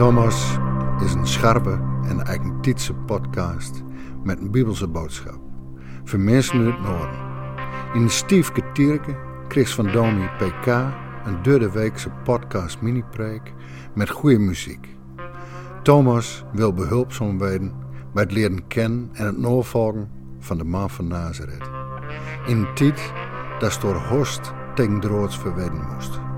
Thomas is een scherpe en eigentietse podcast met een bibelse boodschap. Voor mensen in het noorden. In de Stiefke Tierke kreeg van Domi PK een derde weekse podcast mini-preek met goede muziek. Thomas wil behulpzaam worden bij het leren kennen en het navolgen van de man van Nazareth. In een tijd dat door Horst tegen droods verwedden moest.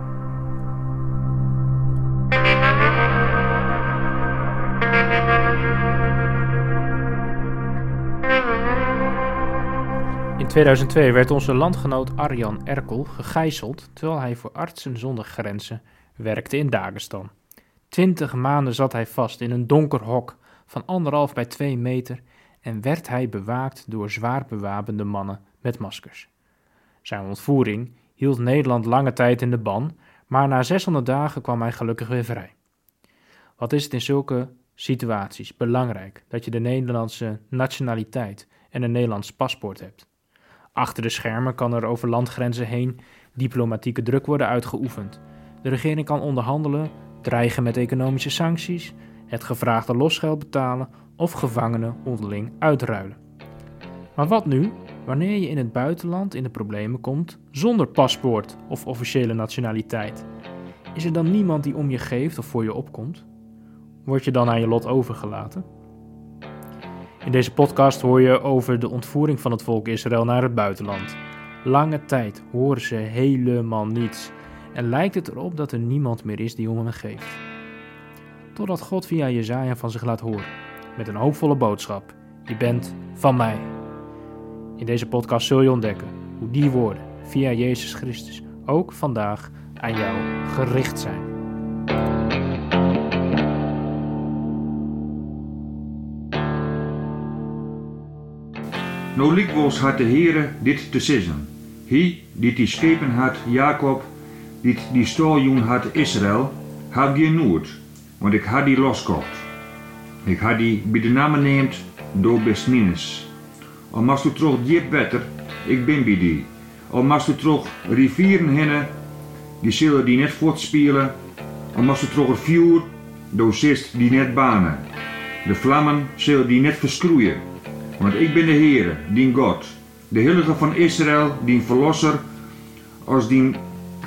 2002 werd onze landgenoot Arjan Erkel gegijzeld terwijl hij voor Artsen zonder Grenzen werkte in Dagestan. Twintig maanden zat hij vast in een donker hok van anderhalf bij twee meter en werd hij bewaakt door zwaar bewapende mannen met maskers. Zijn ontvoering hield Nederland lange tijd in de ban, maar na 600 dagen kwam hij gelukkig weer vrij. Wat is het in zulke situaties belangrijk dat je de Nederlandse nationaliteit en een Nederlands paspoort hebt? Achter de schermen kan er over landgrenzen heen diplomatieke druk worden uitgeoefend. De regering kan onderhandelen, dreigen met economische sancties, het gevraagde losgeld betalen of gevangenen onderling uitruilen. Maar wat nu wanneer je in het buitenland in de problemen komt zonder paspoort of officiële nationaliteit? Is er dan niemand die om je geeft of voor je opkomt? Word je dan aan je lot overgelaten? In deze podcast hoor je over de ontvoering van het volk Israël naar het buitenland. Lange tijd horen ze helemaal niets en lijkt het erop dat er niemand meer is die om hen geeft. Totdat God via Jezaja van zich laat horen, met een hoopvolle boodschap. Je bent van mij. In deze podcast zul je ontdekken hoe die woorden via Jezus Christus ook vandaag aan jou gericht zijn. Nou likwijls had de Heere dit te zeggen. Hij, die die schepen had Jacob, die die staljoen had Israël, had je nood, want ik had die loskocht. Ik had die bij de naam neemt door best minus. Al mast u terug diep wetter, ik ben bij die. Al mast u terug rivieren hennen, die zullen die net voortspelen. Al mast u terug een vuur, door die net banen. De vlammen zullen die net verschroeien. Want ik ben de Heere, dien God, de Heilige van Israël, dien Verlosser, als dien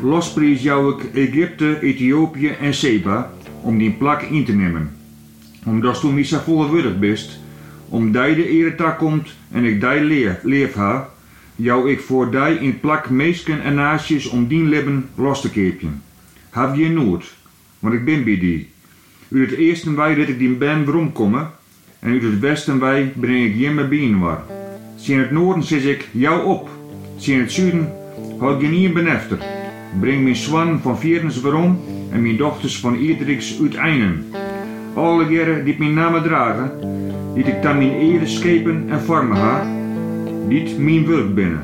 losprijs jou ik Egypte, Ethiopië en Seba, om die plak in te nemen. Omdat toen zo volwaardig bist, om die de eretak komt en ik die leef, leef ha, jou ik voor die in plak meesken en naastjes om dien leven los te keepjen. Heb je nood, want ik ben bij die. U het eerste wij dat ik die ben waarom komen, en uit het westen wij breng ik jemme bien war. Zie in het noorden zet ik jou op. Zie in het zuiden houd je niet benefter. Breng mijn zwan van vierens waarom en mijn dochters van Iedriks uit Einen. Alle geren die mijn namen dragen, die ik dan mijn ere schepen en vormen ha, dit mijn werk binnen.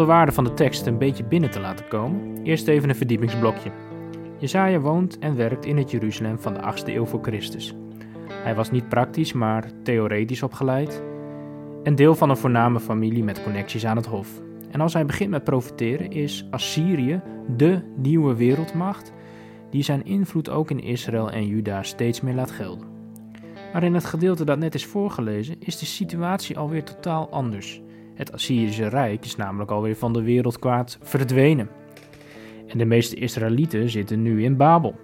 De waarde van de tekst een beetje binnen te laten komen, eerst even een verdiepingsblokje. Jezaja woont en werkt in het Jeruzalem van de 8e eeuw voor Christus. Hij was niet praktisch, maar theoretisch opgeleid en deel van een voorname familie met connecties aan het hof. En als hij begint met profiteren, is Assyrië de nieuwe wereldmacht die zijn invloed ook in Israël en Juda steeds meer laat gelden. Maar in het gedeelte dat net is voorgelezen is de situatie alweer totaal anders. Het Assyrische Rijk is namelijk alweer van de wereldkwaad verdwenen. En de meeste Israëlieten zitten nu in Babel.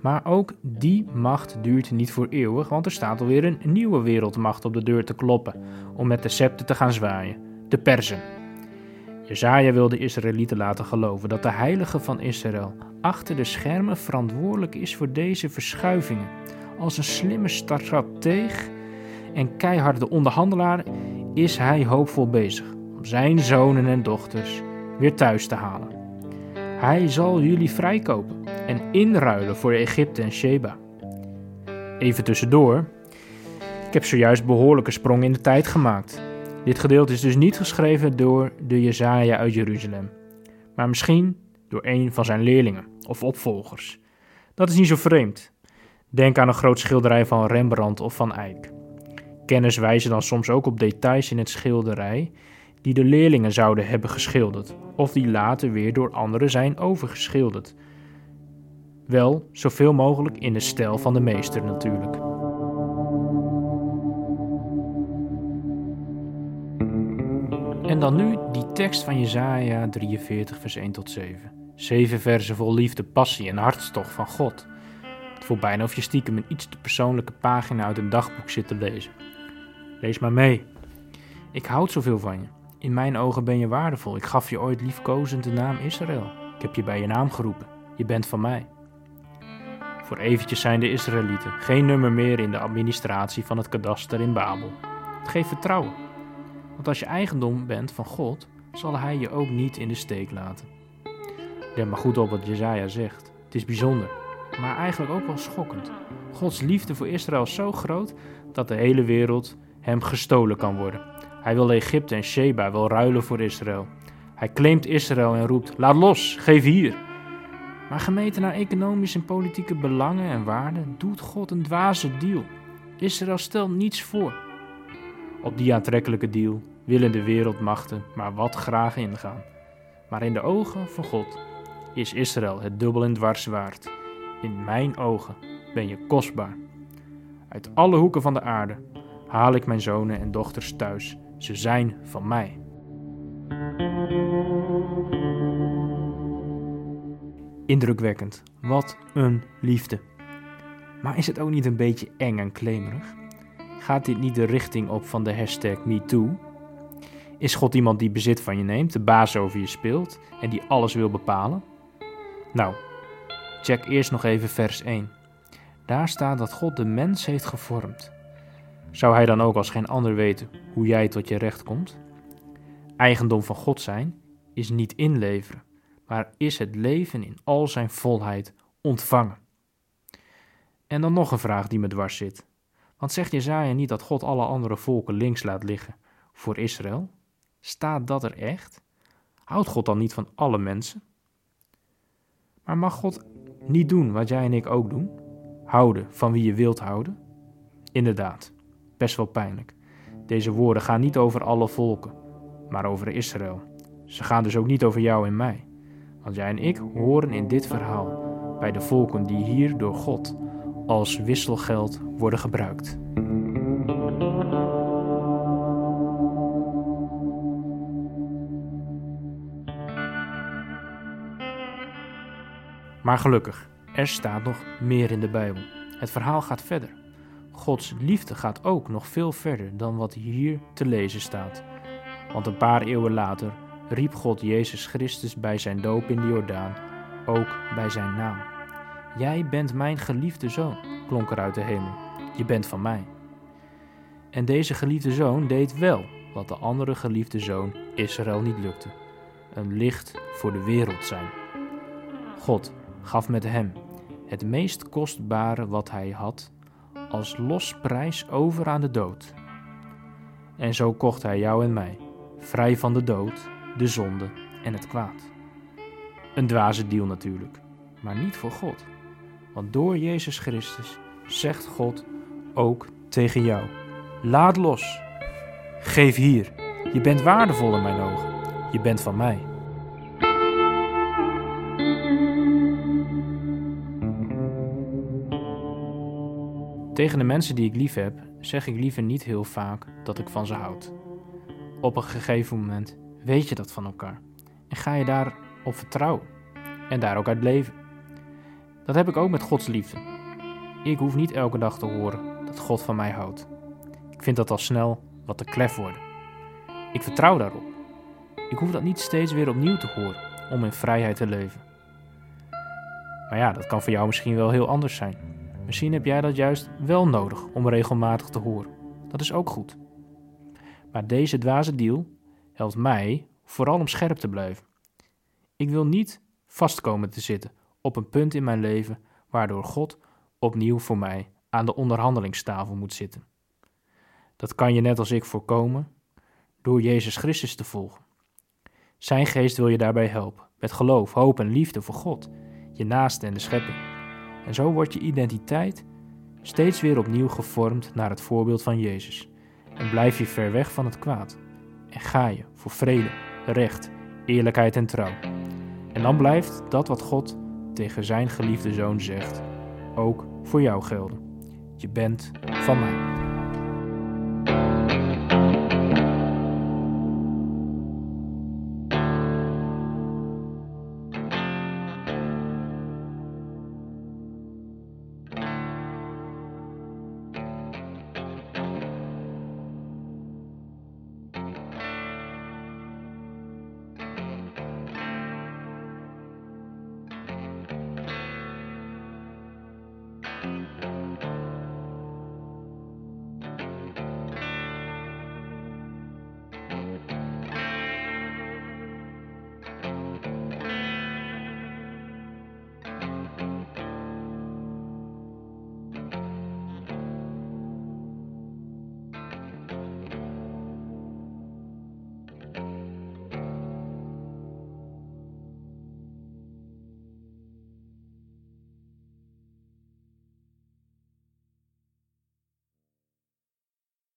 Maar ook die macht duurt niet voor eeuwig, want er staat alweer een nieuwe wereldmacht op de deur te kloppen om met de scepter te gaan zwaaien: de Perzen. Jezaja wil de Israëlieten laten geloven dat de heilige van Israël achter de schermen verantwoordelijk is voor deze verschuivingen. Als een slimme strateeg en keiharde onderhandelaar is hij hoopvol bezig om zijn zonen en dochters weer thuis te halen. Hij zal jullie vrijkopen en inruilen voor Egypte en Sheba. Even tussendoor, ik heb zojuist behoorlijke sprong in de tijd gemaakt. Dit gedeelte is dus niet geschreven door de Jezaja uit Jeruzalem, maar misschien door een van zijn leerlingen of opvolgers. Dat is niet zo vreemd. Denk aan een groot schilderij van Rembrandt of van Eyck. Kenners wijzen dan soms ook op details in het schilderij die de leerlingen zouden hebben geschilderd, of die later weer door anderen zijn overgeschilderd. Wel zoveel mogelijk in de stijl van de meester natuurlijk. En dan nu die tekst van Jesaja 43 vers 1 tot 7. Zeven versen vol liefde, passie en hartstocht van God. Het voelt bijna of je stiekem een iets te persoonlijke pagina uit een dagboek zit te lezen. Lees maar mee. Ik houd zoveel van je. In mijn ogen ben je waardevol. Ik gaf je ooit liefkozend de naam Israël. Ik heb je bij je naam geroepen. Je bent van mij. Voor eventjes zijn de Israëlieten geen nummer meer in de administratie van het kadaster in Babel. Het geeft vertrouwen. Want als je eigendom bent van God, zal hij je ook niet in de steek laten. Let maar goed op wat Jezaja zegt. Het is bijzonder, maar eigenlijk ook wel schokkend. Gods liefde voor Israël is zo groot dat de hele wereld hem gestolen kan worden. Hij wil Egypte en Sheba wel ruilen voor Israël. Hij claimt Israël en roept: Laat los, geef hier. Maar gemeten naar economische en politieke belangen en waarden doet God een dwaze deal. Israël stelt niets voor. Op die aantrekkelijke deal willen de wereldmachten maar wat graag ingaan. Maar in de ogen van God is Israël het dubbel en dwars waard. In mijn ogen ben je kostbaar. Uit alle hoeken van de aarde haal ik mijn zonen en dochters thuis. Ze zijn van mij. Indrukwekkend. Wat een liefde. Maar is het ook niet een beetje eng en klemerig? Gaat dit niet de richting op van de hashtag MeToo? Is God iemand die bezit van je neemt, de baas over je speelt en die alles wil bepalen? Nou, check eerst nog even vers 1. Daar staat dat God de mens heeft gevormd. Zou hij dan ook als geen ander weten hoe jij tot je recht komt? Eigendom van God zijn is niet inleveren, maar is het leven in al zijn volheid ontvangen. En dan nog een vraag die me dwars zit. Want zegt Jezaja niet dat God alle andere volken links laat liggen voor Israël? Staat dat er echt? Houdt God dan niet van alle mensen? Maar mag God niet doen wat jij en ik ook doen? Houden van wie je wilt houden? Inderdaad, best wel pijnlijk. Deze woorden gaan niet over alle volken, maar over Israël. Ze gaan dus ook niet over jou en mij. Want jij en ik horen in dit verhaal bij de volken die hier door God als wisselgeld worden gebruikt. Maar gelukkig, er staat nog meer in de Bijbel. Het verhaal gaat verder. Gods liefde gaat ook nog veel verder dan wat hier te lezen staat. Want een paar eeuwen later riep God Jezus Christus bij zijn doop in de Jordaan ook bij zijn naam. Jij bent mijn geliefde zoon, klonk er uit de hemel. Je bent van mij. En deze geliefde zoon deed wel wat de andere geliefde zoon Israël niet lukte: een licht voor de wereld zijn. God gaf met hem het meest kostbare wat hij had als losprijs over aan de dood. En zo kocht hij jou en mij, vrij van de dood, de zonde en het kwaad. Een dwaze deal natuurlijk, maar niet voor God. Want door Jezus Christus zegt God ook tegen jou: Laat los. Geef hier. Je bent waardevol in mijn ogen. Je bent van mij. Tegen de mensen die ik lief heb, zeg ik liever niet heel vaak dat ik van ze houd. Op een gegeven moment weet je dat van elkaar en ga je daarop vertrouwen en daar ook uit leven. Dat heb ik ook met Gods liefde. Ik hoef niet elke dag te horen dat God van mij houdt. Ik vind dat al snel wat te klef worden. Ik vertrouw daarop. Ik hoef dat niet steeds weer opnieuw te horen om in vrijheid te leven. Maar ja, dat kan voor jou misschien wel heel anders zijn. Misschien heb jij dat juist wel nodig om regelmatig te horen. Dat is ook goed. Maar deze dwaze deal helpt mij vooral om scherp te blijven. Ik wil niet vastkomen te zitten op een punt in mijn leven waardoor God opnieuw voor mij aan de onderhandelingstafel moet zitten. Dat kan je net als ik voorkomen door Jezus Christus te volgen. Zijn geest wil je daarbij helpen, met geloof, hoop en liefde voor God, je naaste en de schepping. En zo wordt je identiteit steeds weer opnieuw gevormd naar het voorbeeld van Jezus, en blijf je ver weg van het kwaad. En ga je voor vrede, recht, eerlijkheid en trouw. En dan blijft dat wat God tegen zijn geliefde zoon zegt, ook voor jou gelden. Je bent van mij.